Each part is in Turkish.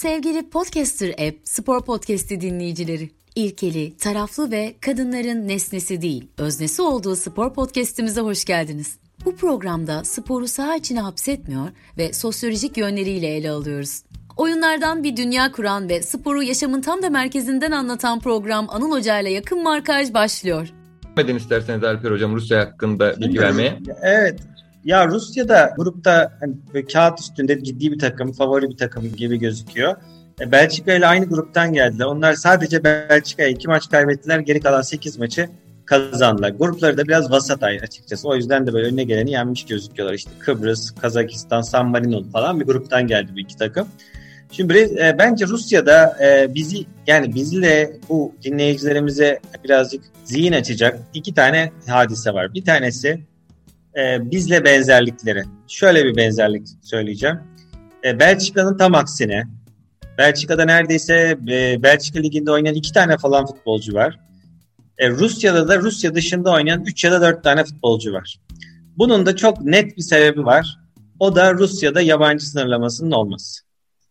Sevgili Podcaster App Spor Podcast'i dinleyicileri. İlkeli, taraflı ve kadınların nesnesi değil, öznesi olduğu spor podcast'imize hoş geldiniz. Bu programda sporu saha içine hapsetmiyor ve sosyolojik yönleriyle ele alıyoruz. Oyunlardan bir dünya kuran ve sporu yaşamın tam da merkezinden anlatan program Anıl Hoca ile yakın markaj başlıyor. Neden isterseniz Alper Hocam Rusya hakkında bilgi vermeye. Evet. Ya Rusya'da grupta hani kağıt üstünde ciddi bir takım, favori bir takım gibi gözüküyor. E, Belçika ile aynı gruptan geldiler. Onlar sadece Belçika'ya iki maç kaybettiler. Geri kalan 8 maçı kazandılar. Grupları da biraz vasat açıkçası. O yüzden de böyle önüne geleni yenmiş gözüküyorlar. İşte Kıbrıs, Kazakistan, San Marino falan bir gruptan geldi bu iki takım. Şimdi e, bence Rusya'da e, bizi yani bizle bu dinleyicilerimize birazcık zihin açacak iki tane hadise var. Bir tanesi e, bizle benzerlikleri. Şöyle bir benzerlik söyleyeceğim. E, Belçika'nın tam aksine Belçika'da neredeyse e, Belçika Ligi'nde oynayan iki tane falan futbolcu var. E, Rusya'da da Rusya dışında oynayan üç ya da dört tane futbolcu var. Bunun da çok net bir sebebi var. O da Rusya'da yabancı sınırlamasının olması.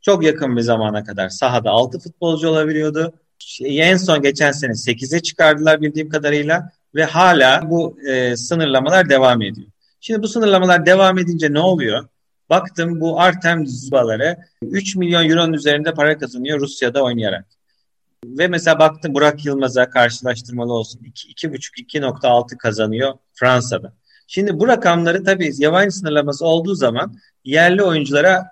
Çok yakın bir zamana kadar sahada 6 futbolcu olabiliyordu. En son geçen sene 8'e çıkardılar bildiğim kadarıyla ve hala bu e, sınırlamalar devam ediyor. Şimdi bu sınırlamalar devam edince ne oluyor? Baktım bu Artem Zubaları 3 milyon euronun üzerinde para kazanıyor Rusya'da oynayarak. Ve mesela baktım Burak Yılmaz'a karşılaştırmalı olsun 2,5-2,6 kazanıyor Fransa'da. Şimdi bu rakamları tabii yabancı sınırlaması olduğu zaman yerli oyunculara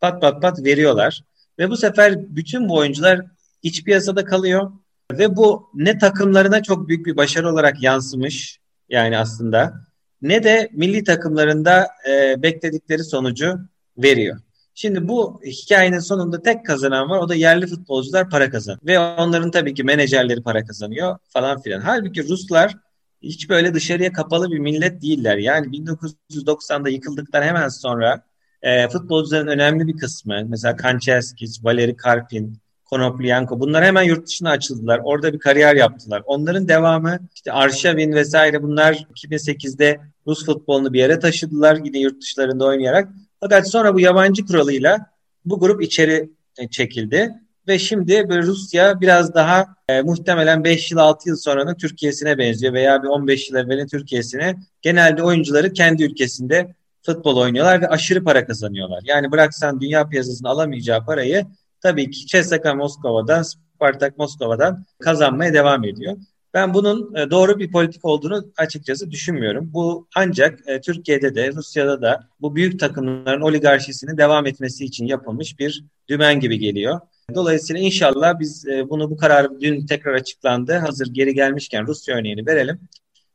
pat pat pat veriyorlar. Ve bu sefer bütün bu oyuncular iç piyasada kalıyor. Ve bu ne takımlarına çok büyük bir başarı olarak yansımış yani aslında ne de milli takımlarında e, bekledikleri sonucu veriyor. Şimdi bu hikayenin sonunda tek kazanan var o da yerli futbolcular para kazan ve onların tabii ki menajerleri para kazanıyor falan filan. Halbuki Ruslar hiç böyle dışarıya kapalı bir millet değiller. Yani 1990'da yıkıldıktan hemen sonra e, futbolcuların önemli bir kısmı mesela Kancheskis, Valeri Karpin, Konoplyanko bunlar hemen yurt dışına açıldılar. Orada bir kariyer yaptılar. Onların devamı işte Arşavin vesaire bunlar 2008'de Rus futbolunu bir yere taşıdılar yine yurt dışlarında oynayarak. Fakat sonra bu yabancı kuralıyla bu grup içeri e, çekildi ve şimdi böyle Rusya biraz daha e, muhtemelen 5 yıl 6 yıl sonranın Türkiye'sine benziyor veya bir 15 yıl evvelin Türkiye'sine. Genelde oyuncuları kendi ülkesinde futbol oynuyorlar ve aşırı para kazanıyorlar. Yani bıraksan dünya piyasasının alamayacağı parayı tabii ki CSKA Moskova'dan, Spartak Moskova'dan kazanmaya devam ediyor. Ben bunun e, doğru bir politik olduğunu açıkçası düşünmüyorum. Bu ancak e, Türkiye'de de Rusya'da da bu büyük takımların oligarşisinin devam etmesi için yapılmış bir dümen gibi geliyor. Dolayısıyla inşallah biz e, bunu bu karar dün tekrar açıklandı. Hazır geri gelmişken Rusya örneğini verelim.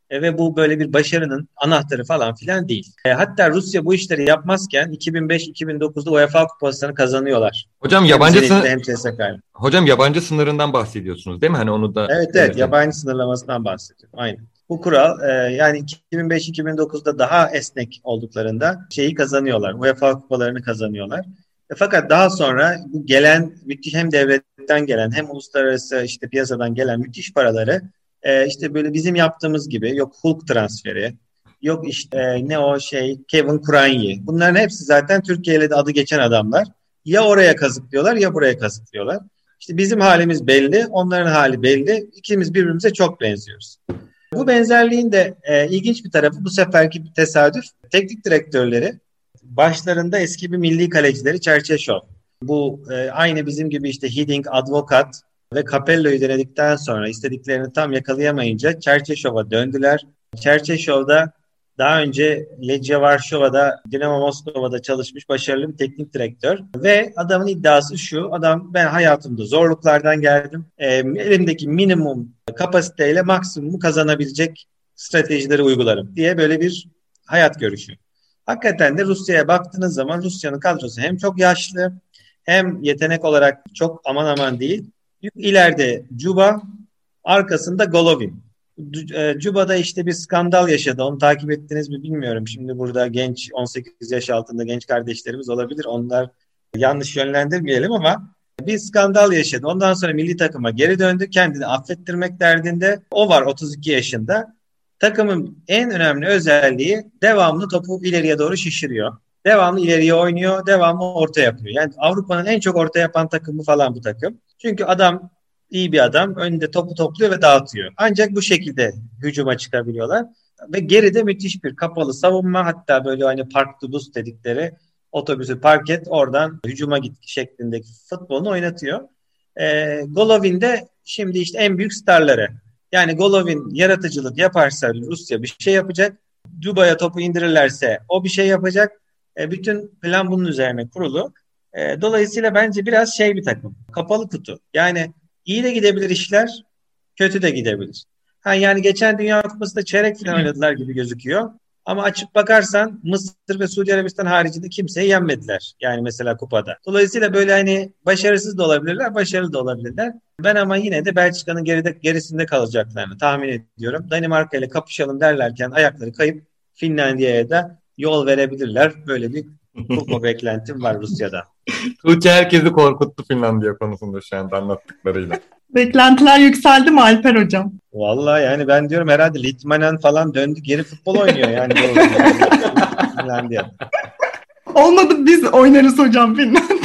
E, ve bu böyle bir başarının anahtarı falan filan değil. E, hatta Rusya bu işleri yapmazken 2005-2009'da UEFA kupasını kazanıyorlar. Hocam yabancı sınır... Hocam yabancı sınırından bahsediyorsunuz değil mi? Hani onu da Evet evet yabancı sınırlamasından bahsediyorum. Aynen. Bu kural e, yani 2005-2009'da daha esnek olduklarında şeyi kazanıyorlar. UEFA kupalarını kazanıyorlar. E, fakat daha sonra bu gelen müthiş hem devletten gelen hem uluslararası işte piyasadan gelen müthiş paraları e, işte böyle bizim yaptığımız gibi yok Hulk transferi, yok işte e, ne o şey Kevin Kuranye. Bunların hepsi zaten Türkiye ile de adı geçen adamlar. Ya oraya kazıklıyorlar ya buraya kazıklıyorlar. İşte bizim halimiz belli, onların hali belli. İkimiz birbirimize çok benziyoruz. Bu benzerliğin de e, ilginç bir tarafı bu seferki bir tesadüf. Teknik direktörleri başlarında eski bir milli kalecileri Çerçeşov. Bu e, aynı bizim gibi işte Hiddink, Advokat, ve Capello'yu denedikten sonra istediklerini tam yakalayamayınca Çerçeşov'a döndüler. Çerçeşov'da daha önce Legia Varşova'da, Dinamo Moskova'da çalışmış başarılı bir teknik direktör. Ve adamın iddiası şu, adam ben hayatımda zorluklardan geldim. E, elimdeki minimum kapasiteyle maksimumu kazanabilecek stratejileri uygularım diye böyle bir hayat görüşü. Hakikaten de Rusya'ya baktığınız zaman Rusya'nın kadrosu hem çok yaşlı hem yetenek olarak çok aman aman değil İleride Cuba, arkasında Golovin. E, Cuba'da işte bir skandal yaşadı. Onu takip ettiniz mi bilmiyorum. Şimdi burada genç 18 yaş altında genç kardeşlerimiz olabilir. Onlar yanlış yönlendirmeyelim ama bir skandal yaşadı. Ondan sonra milli takıma geri döndü. Kendini affettirmek derdinde. O var 32 yaşında. Takımın en önemli özelliği devamlı topu ileriye doğru şişiriyor. devamlı ileriye oynuyor, devamlı orta yapıyor. Yani Avrupa'nın en çok orta yapan takımı falan bu takım. Çünkü adam iyi bir adam. Önünde topu topluyor ve dağıtıyor. Ancak bu şekilde hücuma çıkabiliyorlar. Ve geride müthiş bir kapalı savunma hatta böyle hani park bus dedikleri otobüsü park et oradan hücuma git şeklindeki futbolunu oynatıyor. Ee, Golovin de şimdi işte en büyük starları. Yani Golovin yaratıcılık yaparsa Rusya bir şey yapacak. Dubai'ye topu indirirlerse o bir şey yapacak. E, bütün plan bunun üzerine kurulu. E, dolayısıyla bence biraz şey bir takım. Kapalı kutu. Yani iyi de gidebilir işler, kötü de gidebilir. Ha, yani geçen Dünya Kupası'nda çeyrek final oynadılar gibi gözüküyor. Ama açıp bakarsan Mısır ve Suudi Arabistan haricinde kimseyi yenmediler. Yani mesela kupada. Dolayısıyla böyle hani başarısız da olabilirler, başarılı da olabilirler. Ben ama yine de Belçika'nın geride, gerisinde kalacaklarını tahmin ediyorum. Danimarka ile kapışalım derlerken ayakları kayıp Finlandiya'ya da yol verebilirler. Böyle bir kupa beklentim var Rusya'da. Tuğçe herkesi korkuttu Finlandiya konusunda şu anda anlattıklarıyla. Beklentiler yükseldi mi Alper Hocam? Vallahi yani ben diyorum herhalde Litmanen falan döndü geri futbol oynuyor yani. Finlandiya. Olmadı biz oynarız hocam Finlandiya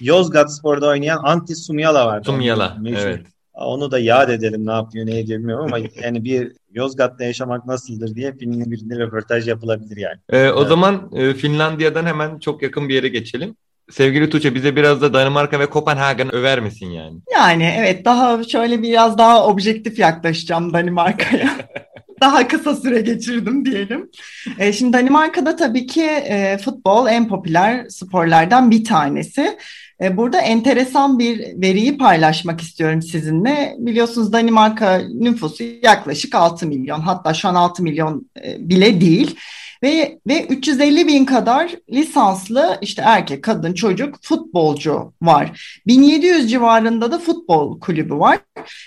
Yozgat Spor'da oynayan Antti Sumyala var. Sumyala, evet. Onu da yad edelim ne yapıyor ne ediyor bilmiyorum ama yani bir Yozgat'ta yaşamak nasıldır diye filmli bir röportaj yapılabilir yani. Ee, o evet. zaman e, Finlandiya'dan hemen çok yakın bir yere geçelim. Sevgili Tuğçe bize biraz da Danimarka ve Kopenhagen över misin yani? Yani evet daha şöyle biraz daha objektif yaklaşacağım Danimarka'ya. daha kısa süre geçirdim diyelim. E, şimdi Danimarka'da tabii ki e, futbol en popüler sporlardan bir tanesi. E, burada enteresan bir veriyi paylaşmak istiyorum sizinle. Biliyorsunuz Danimarka nüfusu yaklaşık 6 milyon hatta şu an 6 milyon e, bile değil. Ve, ve 350 bin kadar lisanslı işte erkek, kadın, çocuk futbolcu var. 1700 civarında da futbol kulübü var.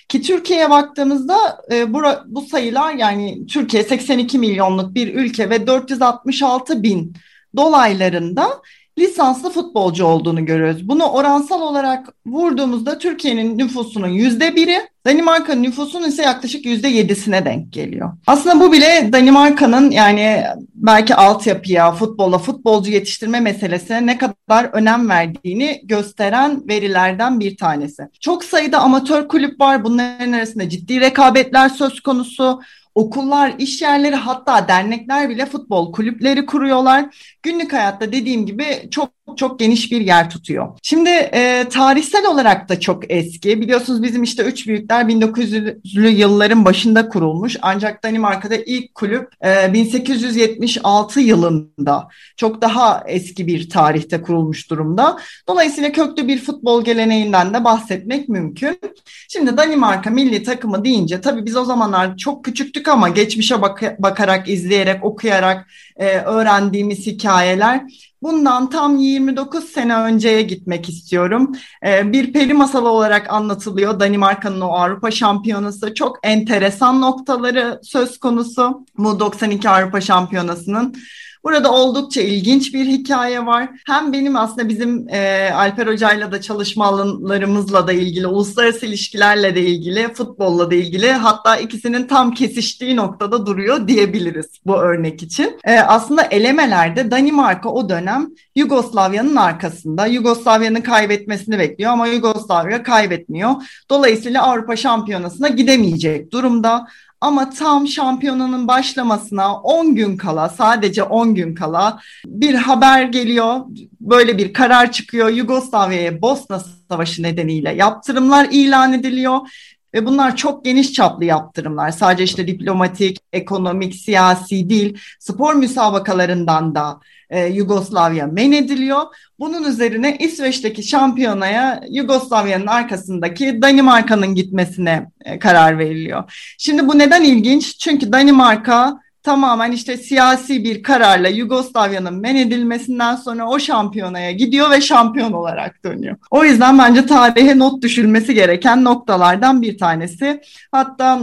Ki Türkiye'ye baktığımızda e, bu, bu sayılar yani Türkiye 82 milyonluk bir ülke ve 466 bin dolaylarında lisanslı futbolcu olduğunu görüyoruz. Bunu oransal olarak vurduğumuzda Türkiye'nin nüfusunun yüzde biri, Danimarka'nın nüfusunun ise yaklaşık yüzde yedisine denk geliyor. Aslında bu bile Danimarka'nın yani belki altyapıya, futbola, futbolcu yetiştirme meselesine ne kadar önem verdiğini gösteren verilerden bir tanesi. Çok sayıda amatör kulüp var. Bunların arasında ciddi rekabetler söz konusu okullar, iş yerleri hatta dernekler bile futbol kulüpleri kuruyorlar. Günlük hayatta dediğim gibi çok çok geniş bir yer tutuyor. Şimdi e, tarihsel olarak da çok eski. Biliyorsunuz bizim işte üç büyükler 1900'lü yılların başında kurulmuş. Ancak Danimarka'da ilk kulüp e, 1876 yılında çok daha eski bir tarihte kurulmuş durumda. Dolayısıyla köklü bir futbol geleneğinden de bahsetmek mümkün. Şimdi Danimarka milli takımı deyince tabii biz o zamanlar çok küçüktük ama geçmişe bak bakarak, izleyerek, okuyarak e, öğrendiğimiz hikayeler Bundan tam 29 sene önceye gitmek istiyorum. Ee, bir peri masalı olarak anlatılıyor Danimarka'nın o Avrupa Şampiyonası. Çok enteresan noktaları söz konusu bu 92 Avrupa Şampiyonası'nın. Burada oldukça ilginç bir hikaye var. Hem benim aslında bizim e, Alper Hoca'yla da çalışma alanlarımızla da ilgili, uluslararası ilişkilerle de ilgili, futbolla da ilgili hatta ikisinin tam kesiştiği noktada duruyor diyebiliriz bu örnek için. E, aslında elemelerde Danimarka o dönem Yugoslavya'nın arkasında. Yugoslavya'nın kaybetmesini bekliyor ama Yugoslavya kaybetmiyor. Dolayısıyla Avrupa Şampiyonası'na gidemeyecek durumda. Ama tam şampiyonanın başlamasına 10 gün kala, sadece 10 gün kala bir haber geliyor. Böyle bir karar çıkıyor. Yugoslavya'ya Bosna Savaşı nedeniyle yaptırımlar ilan ediliyor. Ve bunlar çok geniş çaplı yaptırımlar. Sadece işte diplomatik, ekonomik, siyasi değil, spor müsabakalarından da e, Yugoslavya men ediliyor. Bunun üzerine İsveç'teki şampiyonaya Yugoslavya'nın arkasındaki Danimarka'nın gitmesine e, karar veriliyor. Şimdi bu neden ilginç? Çünkü Danimarka tamamen işte siyasi bir kararla Yugoslavya'nın men edilmesinden sonra o şampiyonaya gidiyor ve şampiyon olarak dönüyor. O yüzden bence tarihe not düşülmesi gereken noktalardan bir tanesi. Hatta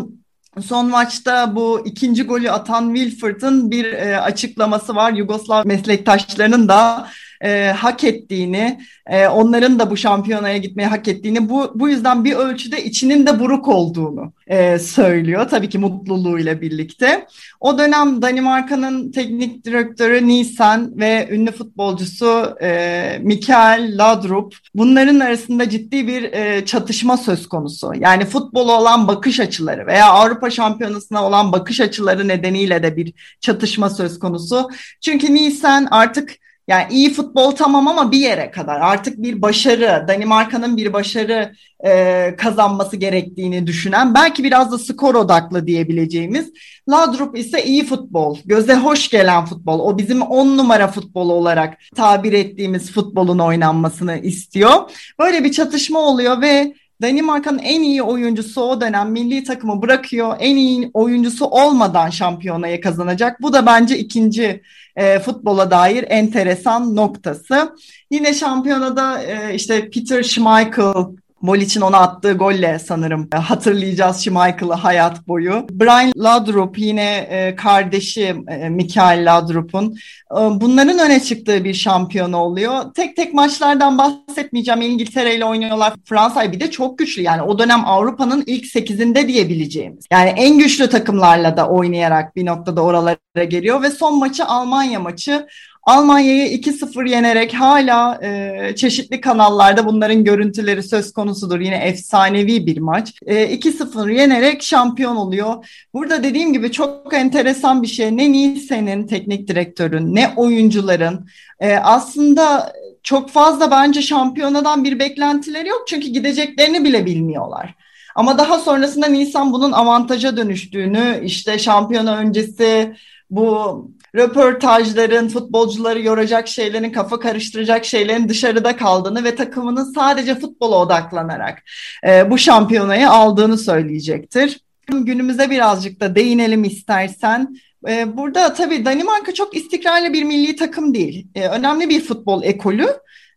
Son maçta bu ikinci golü atan Wilford'ın bir e, açıklaması var. Yugoslav meslektaşlarının da e, hak ettiğini, e, onların da bu şampiyonaya gitmeyi hak ettiğini, bu, bu yüzden bir ölçüde içinin de buruk olduğunu e, söylüyor. Tabii ki mutluluğuyla birlikte. O dönem Danimarka'nın teknik direktörü Nielsen ve ünlü futbolcusu e, Mikael Laudrup bunların arasında ciddi bir e, çatışma söz konusu. Yani futbolu olan bakış açıları veya Avrupa Şampiyonası'na olan bakış açıları nedeniyle de bir çatışma söz konusu. Çünkü Nielsen artık yani iyi futbol tamam ama bir yere kadar artık bir başarı, Danimarka'nın bir başarı e, kazanması gerektiğini düşünen, belki biraz da skor odaklı diyebileceğimiz. Ladrup ise iyi futbol, göze hoş gelen futbol, o bizim on numara futbolu olarak tabir ettiğimiz futbolun oynanmasını istiyor. Böyle bir çatışma oluyor ve Danimarka'nın en iyi oyuncusu o dönem milli takımı bırakıyor. En iyi oyuncusu olmadan şampiyonayı kazanacak. Bu da bence ikinci e, futbola dair enteresan noktası. Yine şampiyonada e, işte Peter Schmeichel Molic'in ona attığı golle sanırım hatırlayacağız Schmeichel'ı hayat boyu. Brian Laudrup yine e, kardeşi e, Mikael Laudrup'un e, bunların öne çıktığı bir şampiyon oluyor. Tek tek maçlardan bahsetmeyeceğim. İngiltere ile oynuyorlar. Fransa bir de çok güçlü. Yani o dönem Avrupa'nın ilk sekizinde diyebileceğimiz. Yani en güçlü takımlarla da oynayarak bir noktada oralara geliyor ve son maçı Almanya maçı. Almanya'yı 2-0 yenerek hala e, çeşitli kanallarda bunların görüntüleri söz konusudur. Yine efsanevi bir maç. E, 2-0 yenerek şampiyon oluyor. Burada dediğim gibi çok enteresan bir şey. Ne Nielsen'in teknik direktörün ne oyuncuların e, aslında çok fazla bence şampiyonadan bir beklentileri yok. Çünkü gideceklerini bile bilmiyorlar. Ama daha sonrasında Nisan bunun avantaja dönüştüğünü işte şampiyona öncesi bu röportajların, futbolcuları yoracak şeylerin, kafa karıştıracak şeylerin dışarıda kaldığını ve takımının sadece futbola odaklanarak e, bu şampiyonayı aldığını söyleyecektir. Günümüze birazcık da değinelim istersen. E, burada tabii Danimarka çok istikrarlı bir milli takım değil. E, önemli bir futbol ekolü.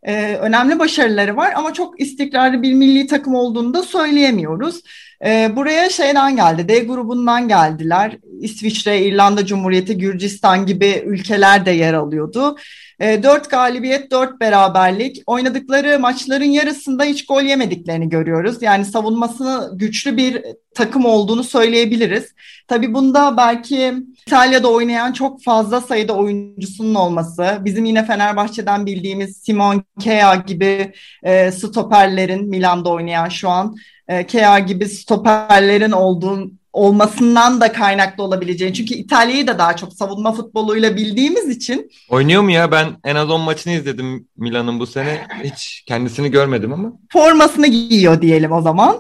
Ee, önemli başarıları var ama çok istikrarlı bir milli takım olduğunu da söyleyemiyoruz. Ee, buraya şeyden geldi, D grubundan geldiler. İsviçre, İrlanda Cumhuriyeti, Gürcistan gibi ülkeler de yer alıyordu. E, 4 galibiyet, 4 beraberlik. Oynadıkları maçların yarısında hiç gol yemediklerini görüyoruz. Yani savunması güçlü bir takım olduğunu söyleyebiliriz. Tabii bunda belki İtalya'da oynayan çok fazla sayıda oyuncusunun olması, bizim yine Fenerbahçe'den bildiğimiz Simon Kea gibi e, stoperlerin Milan'da oynayan şu an e, Kea gibi stoperlerin olduğu olmasından da kaynaklı olabileceğini. Çünkü İtalya'yı da daha çok savunma futboluyla bildiğimiz için. Oynuyor mu ya? Ben en az 10 maçını izledim Milan'ın bu sene. Hiç kendisini görmedim ama. Formasını giyiyor diyelim o zaman.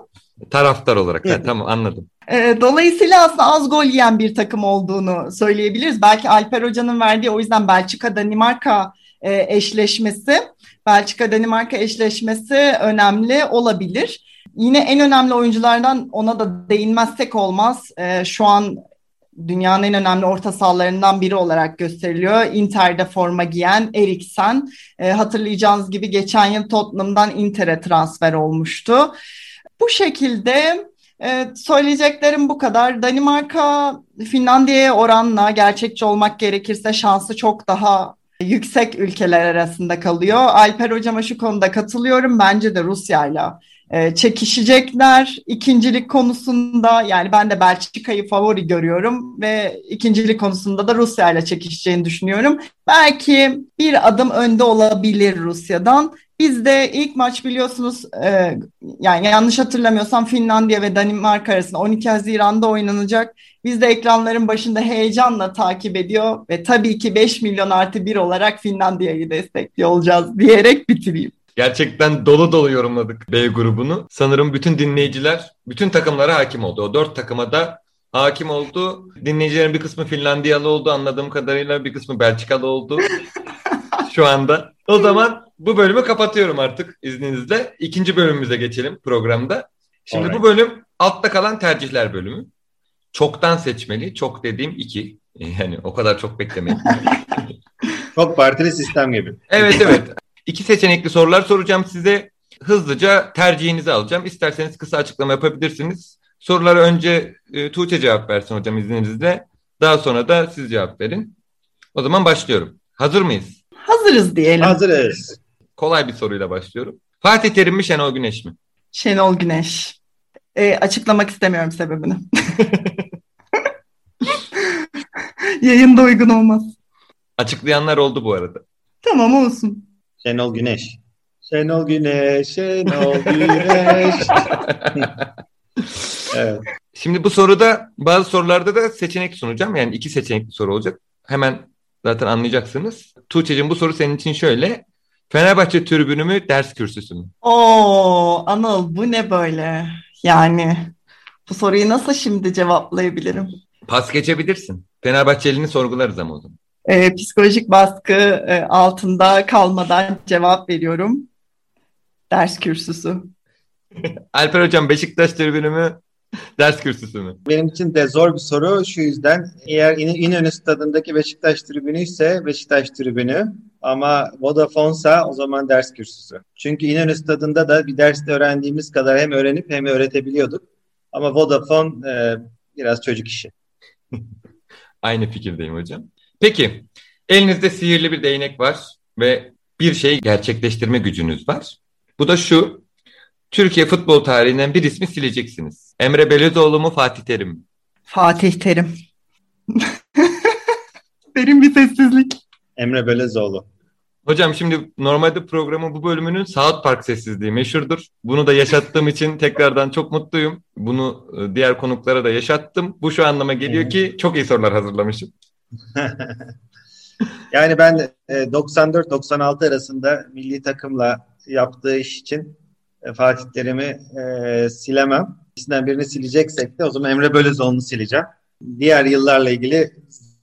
Taraftar olarak. Evet. tamam anladım. Ee, dolayısıyla aslında az gol yiyen bir takım olduğunu söyleyebiliriz. Belki Alper Hoca'nın verdiği o yüzden Belçika-Danimarka e, eşleşmesi, Belçika-Danimarka eşleşmesi önemli olabilir. Yine en önemli oyunculardan ona da değinmezsek olmaz. E, şu an dünyanın en önemli orta sahalarından biri olarak gösteriliyor. Inter'de forma giyen Eriksen. E, hatırlayacağınız gibi geçen yıl Tottenham'dan Inter'e transfer olmuştu. Bu şekilde e, söyleyeceklerim bu kadar. Danimarka Finlandiya'ya oranla gerçekçi olmak gerekirse şansı çok daha yüksek ülkeler arasında kalıyor. Alper hocama şu konuda katılıyorum. Bence de Rusya'yla e, çekişecekler ikincilik konusunda yani ben de Belçika'yı favori görüyorum ve ikincilik konusunda da Rusya ile çekişeceğini düşünüyorum. Belki bir adım önde olabilir Rusya'dan. Biz de ilk maç biliyorsunuz e, yani yanlış hatırlamıyorsam Finlandiya ve Danimarka arasında 12 Haziran'da oynanacak. Biz de ekranların başında heyecanla takip ediyor ve tabii ki 5 milyon artı 1 olarak Finlandiya'yı destekliyor olacağız diyerek bitireyim. Gerçekten dolu dolu yorumladık B grubunu. Sanırım bütün dinleyiciler bütün takımlara hakim oldu. O dört takıma da hakim oldu. Dinleyicilerin bir kısmı Finlandiyalı oldu anladığım kadarıyla bir kısmı Belçikalı oldu. Şu anda. O zaman bu bölümü kapatıyorum artık izninizle. İkinci bölümümüze geçelim programda. Şimdi Alright. bu bölüm altta kalan tercihler bölümü. Çoktan seçmeli. Çok dediğim iki. Yani o kadar çok beklemeyin. çok partili sistem gibi. Evet evet. İki seçenekli sorular soracağım size. Hızlıca tercihinizi alacağım. İsterseniz kısa açıklama yapabilirsiniz. Sorulara önce e, Tuğçe cevap versin hocam izninizle. Daha sonra da siz cevap verin. O zaman başlıyorum. Hazır mıyız? Hazırız diyelim. Hazırız. Kolay bir soruyla başlıyorum. Fatih Terim mi Şenol Güneş mi? Şenol Güneş. E, açıklamak istemiyorum sebebini. Yayında uygun olmaz. Açıklayanlar oldu bu arada. Tamam olsun. Şenol Güneş. Şenol Güneş, Şenol Güneş. evet. Şimdi bu soruda bazı sorularda da seçenek sunacağım. Yani iki seçenekli soru olacak. Hemen zaten anlayacaksınız. Tuğçe'cim bu soru senin için şöyle. Fenerbahçe tribünü mü ders kürsüsü mü? Oo Anıl bu ne böyle? Yani bu soruyu nasıl şimdi cevaplayabilirim? Pas geçebilirsin. Fenerbahçeli'ni sorgularız ama o zaman. E, psikolojik baskı e, altında kalmadan cevap veriyorum. Ders kürsüsü. Alper Hocam Beşiktaş tribünü mü ders kürsüsü mü? Benim için de zor bir soru şu yüzden. Eğer İn İnönü stadındaki Beşiktaş tribünü ise Beşiktaş tribünü ama Vodafone'sa o zaman ders kürsüsü. Çünkü İnönü stadında da bir derste öğrendiğimiz kadar hem öğrenip hem öğretebiliyorduk. Ama Vodafone e, biraz çocuk işi. Aynı fikirdeyim hocam. Peki, elinizde sihirli bir değnek var ve bir şeyi gerçekleştirme gücünüz var. Bu da şu, Türkiye futbol tarihinden bir ismi sileceksiniz. Emre Belözoğlu mu Fatih Terim mi? Fatih Terim. Derin bir sessizlik. Emre Belözoğlu. Hocam şimdi normalde programın bu bölümünün South Park sessizliği meşhurdur. Bunu da yaşattığım için tekrardan çok mutluyum. Bunu e, diğer konuklara da yaşattım. Bu şu anlama geliyor ki çok iyi sorular hazırlamışım. yani ben 94-96 arasında milli takımla yaptığı iş için e, Fatih Terim'i e, silemem. İkisinden birini sileceksek de o zaman Emre Belözoğlu'nu sileceğim. Diğer yıllarla ilgili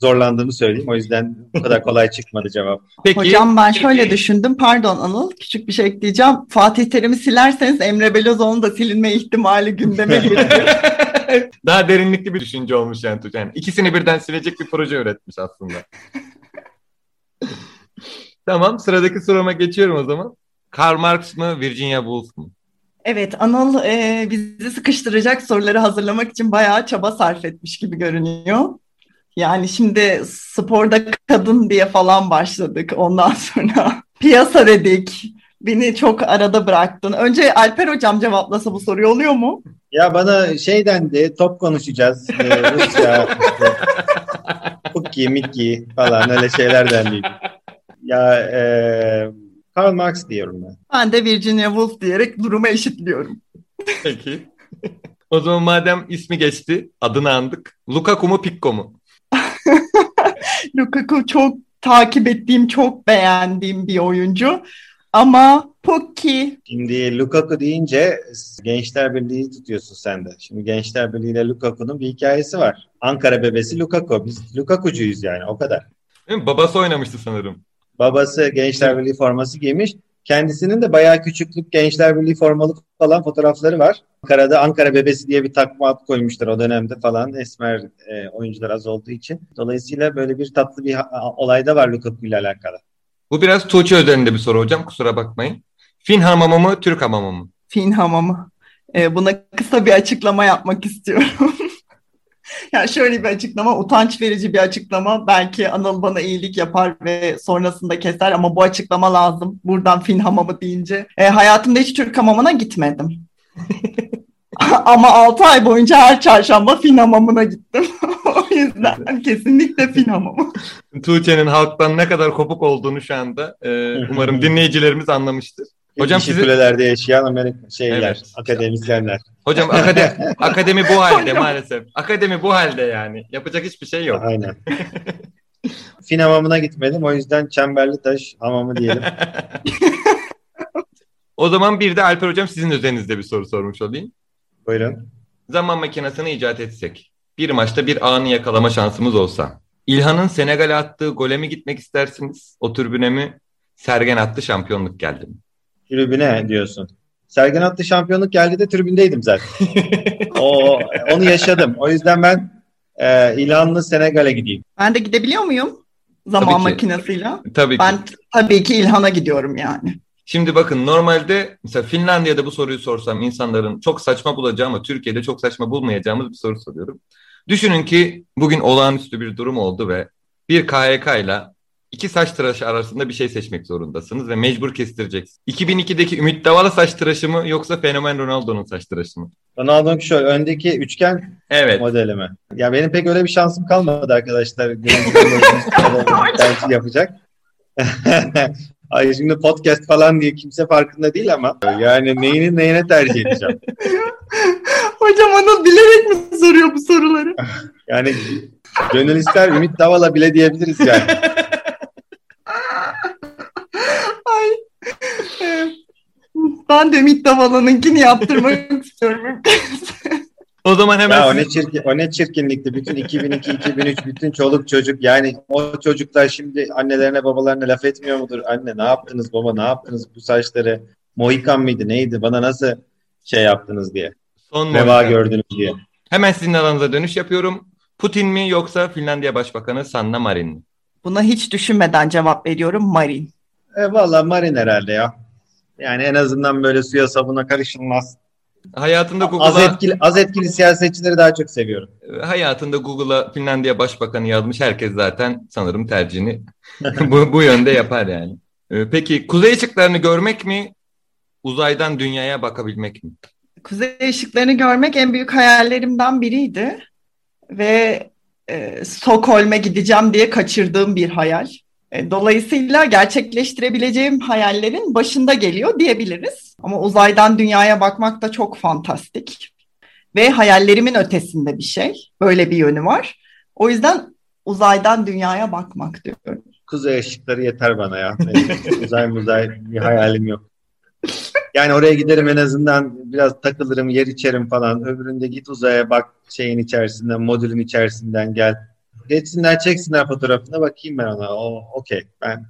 zorlandığımı söyleyeyim. O yüzden bu kadar kolay çıkmadı cevap. Peki, Hocam ben şöyle düşündüm. Pardon Anıl. Küçük bir şey ekleyeceğim. Fatih Terim'i silerseniz Emre Belözoğlu'nun da silinme ihtimali gündeme geliyor. Daha derinlikli bir düşünce olmuş yani Tuğçe. İkisini birden silecek bir proje üretmiş aslında. tamam sıradaki soruma geçiyorum o zaman. Karl Marx mı Virginia Woolf mu? Evet, Anıl e, bizi sıkıştıracak soruları hazırlamak için bayağı çaba sarf etmiş gibi görünüyor. Yani şimdi sporda kadın diye falan başladık. Ondan sonra piyasa dedik. Beni çok arada bıraktın. Önce Alper hocam cevaplasa bu soruyu oluyor mu? Ya bana şey dendi, top konuşacağız. Ee, Rusya, Cookie, Mickey falan öyle şeyler dendi. Ya e, Karl Marx diyorum ben. Ben de Virginia Woolf diyerek durumu eşitliyorum. Peki. O zaman madem ismi geçti, adını andık. Lukaku mu Pikko mu? Lukaku çok takip ettiğim, çok beğendiğim bir oyuncu. Ama Pukki. Şimdi Lukaku deyince Gençler Birliği tutuyorsun sen de. Şimdi Gençler Birliği ile Lukaku'nun bir hikayesi var. Ankara bebesi Lukaku. Biz Lukaku'cuyuz yani o kadar. Değil mi? Babası oynamıştı sanırım. Babası Gençler Birliği forması giymiş. Kendisinin de bayağı küçüklük Gençler Birliği formalı falan fotoğrafları var. Ankara'da Ankara bebesi diye bir takma ad koymuşlar o dönemde falan. Esmer e, oyuncular az olduğu için. Dolayısıyla böyle bir tatlı bir olay da var Lukaku ile alakalı. Bu biraz Tuğçe üzerinde bir soru hocam kusura bakmayın. Fin hamamı mı Türk hamamı mı? Fin hamamı. Ee, buna kısa bir açıklama yapmak istiyorum. yani şöyle bir açıklama, utanç verici bir açıklama. Belki Anıl bana iyilik yapar ve sonrasında keser ama bu açıklama lazım. Buradan fin hamamı deyince. E, hayatımda hiç Türk hamamına gitmedim. ama 6 ay boyunca her çarşamba fin hamamına gittim. o yüzden kesinlikle fin hamamı. Tuğçe'nin halktan ne kadar kopuk olduğunu şu anda e, umarım dinleyicilerimiz anlamıştır. Hocam sizi... kulelerde yaşayan Amerika şeyler, evet. akademisyenler. Hocam akademi, akademi bu halde maalesef. Akademi bu halde yani. Yapacak hiçbir şey yok. Aynen. fin hamamına gitmedim. O yüzden Çemberli Taş hamamı diyelim. o zaman bir de Alper Hocam sizin üzerinizde bir soru sormuş olayım. Buyurun. Zaman makinesini icat etsek, bir maçta bir anı yakalama şansımız olsa, İlhan'ın Senegal'e attığı gole mi gitmek istersiniz, o türbüne mi? Sergen attı şampiyonluk geldi mi? Tribüne diyorsun. Sergen attı şampiyonluk geldi de tribündeydim zaten. o, onu yaşadım. O yüzden ben e, İlhan'lı Senegal'e gideyim. Ben de gidebiliyor muyum? Zaman tabii makinesiyle. Tabii ki. Ben tabii ki İlhan'a gidiyorum yani. Şimdi bakın normalde mesela Finlandiya'da bu soruyu sorsam insanların çok saçma bulacağı ama Türkiye'de çok saçma bulmayacağımız bir soru soruyorum. Düşünün ki bugün olağanüstü bir durum oldu ve bir KHK ile iki saç tıraşı arasında bir şey seçmek zorundasınız ve mecbur kestireceksiniz. 2002'deki Ümit Davala saç tıraşı mı yoksa Fenomen Ronaldo'nun saç tıraşı mı? Ronaldo'nun şöyle öndeki üçgen Evet. modeli mi? Ya benim pek öyle bir şansım kalmadı arkadaşlar. yapacak. Ay şimdi podcast falan diye kimse farkında değil ama yani neyini neyine tercih edeceğim. Hocam Anıl bilerek mi soruyor bu soruları? Yani gönül ister Ümit Davala bile diyebiliriz yani. Ay. Ben de Ümit Davala'nınkini yaptırmak istiyorum. O zaman hemen Ya o ne çirkin, o ne çirkinlikti. Bütün 2002, 2003 bütün çoluk çocuk yani o çocuklar şimdi annelerine babalarına laf etmiyor mudur? Anne ne yaptınız baba ne yaptınız bu saçları? Mohikan mıydı neydi? Bana nasıl şey yaptınız diye. son Reva Mohikan. gördünüz diye. Hemen sizin alanınıza dönüş yapıyorum. Putin mi yoksa Finlandiya Başbakanı Sanna Marin mi? Buna hiç düşünmeden cevap veriyorum Marin. E, Valla Marin herhalde ya. Yani en azından böyle suya sabuna karışılmaz. Hayatında Az Google'a etkili, az etkili siyasetçileri daha çok seviyorum. hayatında Google'a Finlandiya Başbakanı yazmış herkes zaten sanırım tercihini bu, bu yönde yapar yani. Ee, Peki kuzey ışıklarını görmek mi uzaydan dünyaya bakabilmek mi? Kuzey ışıklarını görmek en büyük hayallerimden biriydi. Ve e, Stockholm'e gideceğim diye kaçırdığım bir hayal. E, dolayısıyla gerçekleştirebileceğim hayallerin başında geliyor diyebiliriz. Ama uzaydan dünyaya bakmak da çok fantastik. Ve hayallerimin ötesinde bir şey. Böyle bir yönü var. O yüzden uzaydan dünyaya bakmak diyorum. Kuzey ışıkları yeter bana ya. Uzay muzay bir hayalim yok. Yani oraya giderim en azından biraz takılırım, yer içerim falan. Öbüründe git uzaya bak şeyin içerisinden, modülün içerisinden gel. Geçsinler, çeksinler fotoğrafına bakayım ben ona. O okey. Ben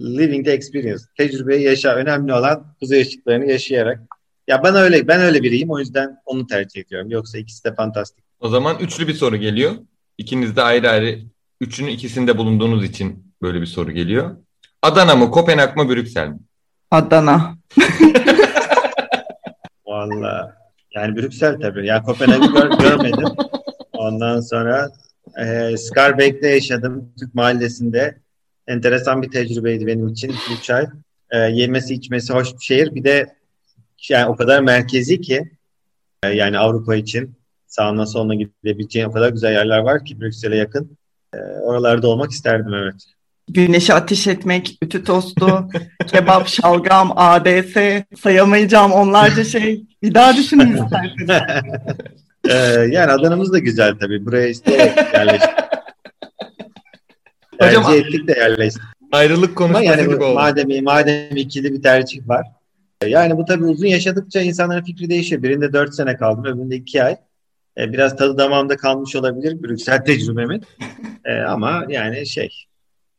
living the experience. Tecrübeyi yaşa. Önemli olan kuzey ışıklarını yaşayarak. Ya ben öyle ben öyle biriyim. O yüzden onu tercih ediyorum. Yoksa ikisi de fantastik. O zaman üçlü bir soru geliyor. İkiniz de ayrı ayrı üçünün ikisinde bulunduğunuz için böyle bir soru geliyor. Adana mı, Kopenhag mı, Brüksel mi? Adana. Vallahi yani Brüksel tabii. Ya Kopenhag'ı gör- görmedim. Ondan sonra e, Scarbeck'te yaşadım. Türk mahallesinde. Enteresan bir tecrübeydi benim için. 3 ay. E, yemesi içmesi hoş bir şehir. Bir de yani o kadar merkezi ki e, yani Avrupa için sağına soluna gidebileceğin o kadar güzel yerler var ki Brüksel'e yakın. E, oralarda olmak isterdim evet. Güneşe ateş etmek, ütü tostu, kebap, şalgam, ADS sayamayacağım onlarca şey. Bir daha düşünün isterseniz. Ee, yani Adana'mız da güzel tabii. Buraya isteyerek yerleştik. Hocam- Tercih ettik de yerleştik. Ayrılık Ama konuşması yani gibi oldu. madem, madem ikili bir tercih var. Yani bu tabii uzun yaşadıkça insanların fikri değişiyor. Birinde 4 sene kaldım, öbüründe 2 ay. Ee, biraz tadı damağımda kalmış olabilir Brüksel tecrübemin. Ee, ama yani şey,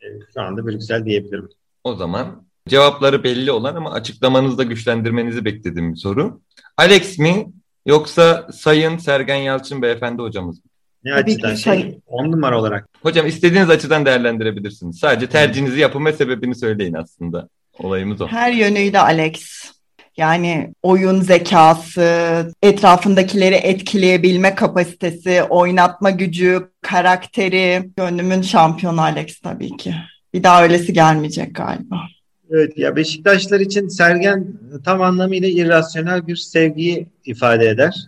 e, şu anda Brüksel diyebilirim. O zaman cevapları belli olan ama açıklamanızda güçlendirmenizi beklediğim bir soru. Alex mi yoksa Sayın Sergen Yalçın beyefendi hocamız mı? Ne Tabii ki açıdan şey- şey, 10 numara olarak. Hocam istediğiniz açıdan değerlendirebilirsiniz. Sadece tercihinizi yapın ve sebebini söyleyin aslında. Olayımız o. Her yönüyle Alex. Yani oyun zekası, etrafındakileri etkileyebilme kapasitesi, oynatma gücü, karakteri. Gönlümün şampiyonu Alex tabii ki. Bir daha öylesi gelmeyecek galiba. Evet ya Beşiktaşlar için Sergen tam anlamıyla irrasyonel bir sevgiyi ifade eder.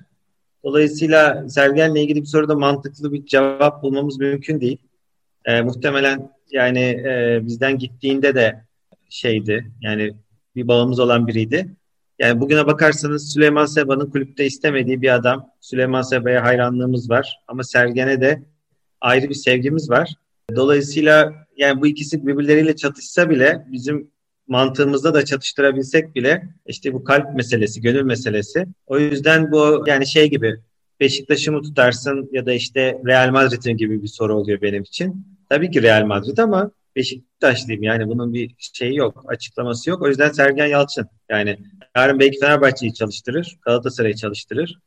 Dolayısıyla Sergen'le ilgili bir soruda mantıklı bir cevap bulmamız mümkün değil. Ee, muhtemelen yani e, bizden gittiğinde de şeydi yani bir bağımız olan biriydi. Yani bugüne bakarsanız Süleyman Seba'nın kulüpte istemediği bir adam. Süleyman Seba'ya hayranlığımız var ama Sergen'e de ayrı bir sevgimiz var. Dolayısıyla yani bu ikisi birbirleriyle çatışsa bile bizim mantığımızda da çatıştırabilsek bile işte bu kalp meselesi, gönül meselesi. O yüzden bu yani şey gibi Beşiktaş'ı mı tutarsın ya da işte Real Madrid'in gibi bir soru oluyor benim için. Tabii ki Real Madrid ama Beşiktaşlıyım yani bunun bir şeyi yok, açıklaması yok. O yüzden Sergen Yalçın yani yarın belki Fenerbahçe'yi çalıştırır, Galatasaray'ı çalıştırır.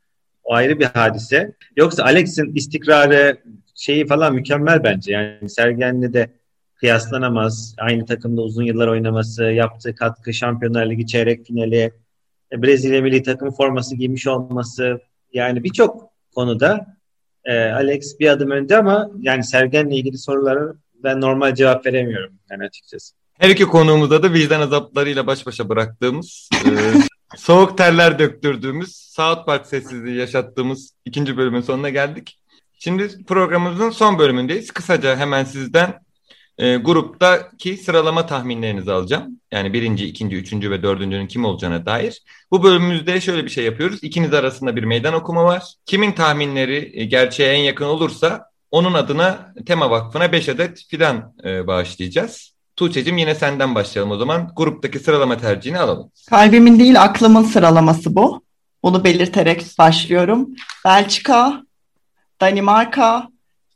O ayrı bir hadise. Yoksa Alex'in istikrarı şeyi falan mükemmel bence. Yani Sergen'le de kıyaslanamaz. Aynı takımda uzun yıllar oynaması, yaptığı katkı, Şampiyonlar Ligi çeyrek finali, e, Brezilya milli takım forması giymiş olması yani birçok konuda e, Alex bir adım önde ama yani Sergen'le ilgili soruları ben normal cevap veremiyorum yani açıkçası. Her iki konuğumuza da vicdan azaplarıyla baş başa bıraktığımız, e, soğuk terler döktürdüğümüz, South Park sessizliği yaşattığımız ikinci bölümün sonuna geldik. Şimdi programımızın son bölümündeyiz. Kısaca hemen sizden e, gruptaki sıralama tahminlerinizi alacağım. Yani birinci, ikinci, üçüncü ve dördüncünün kim olacağına dair. Bu bölümümüzde şöyle bir şey yapıyoruz. İkiniz arasında bir meydan okuma var. Kimin tahminleri e, gerçeğe en yakın olursa onun adına Tema Vakfı'na 5 adet fidan e, bağışlayacağız. Tuğçe'cim yine senden başlayalım o zaman. Gruptaki sıralama tercihini alalım. Kalbimin değil aklımın sıralaması bu. Bunu belirterek başlıyorum. Belçika, Danimarka,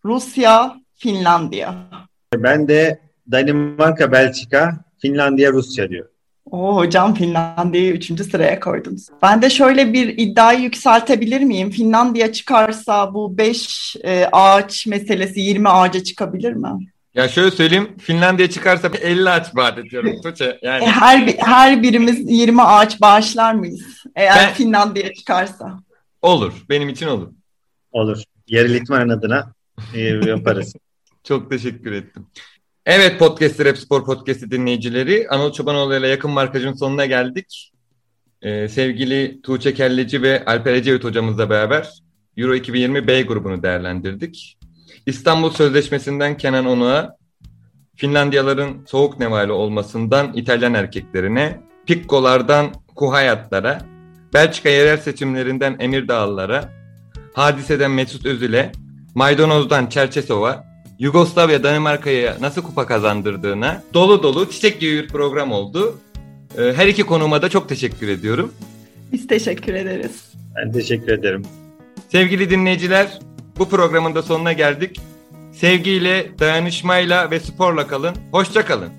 Rusya, Finlandiya. Ben de Danimarka, Belçika, Finlandiya, Rusya diyor. Oo, hocam Finlandiya'yı üçüncü sıraya koydunuz. Ben de şöyle bir iddiayı yükseltebilir miyim? Finlandiya çıkarsa bu 5 e, ağaç meselesi 20 ağaca çıkabilir mi? Ya şöyle söyleyeyim. Finlandiya çıkarsa 50 ağaç vaat ediyorum Tuğçe. Yani E, her her birimiz 20 ağaç bağışlar mıyız? Eğer Ben- Finlandiya çıkarsa. olur. Benim için olur. Olur. Yerel İtman adına e, yaparız. Çok teşekkür ettim. Evet Podcast Rap Spor Podcast'i dinleyicileri. Anıl Çobanoğlu ile yakın markajın sonuna geldik. Ee, sevgili Tuğçe Kelleci ve Alper Ecevit hocamızla beraber Euro 2020 B grubunu değerlendirdik. İstanbul Sözleşmesi'nden Kenan Onuk'a, Finlandiyaların soğuk nevali olmasından İtalyan erkeklerine, Pikkolardan Kuhayatlara, Belçika yerel seçimlerinden Emir Dağlılara, Hadise'den Mesut Özil'e, Maydanoz'dan Çerçesov'a, Yugoslavya Danimarka'ya nasıl kupa kazandırdığına dolu dolu çiçek gibi bir program oldu. Ee, Her iki konuma da çok teşekkür ediyorum. Biz teşekkür ederiz. Ben teşekkür ederim. Sevgili dinleyiciler, bu programın da sonuna geldik. Sevgiyle, dayanışmayla ve sporla kalın. Hoşça kalın.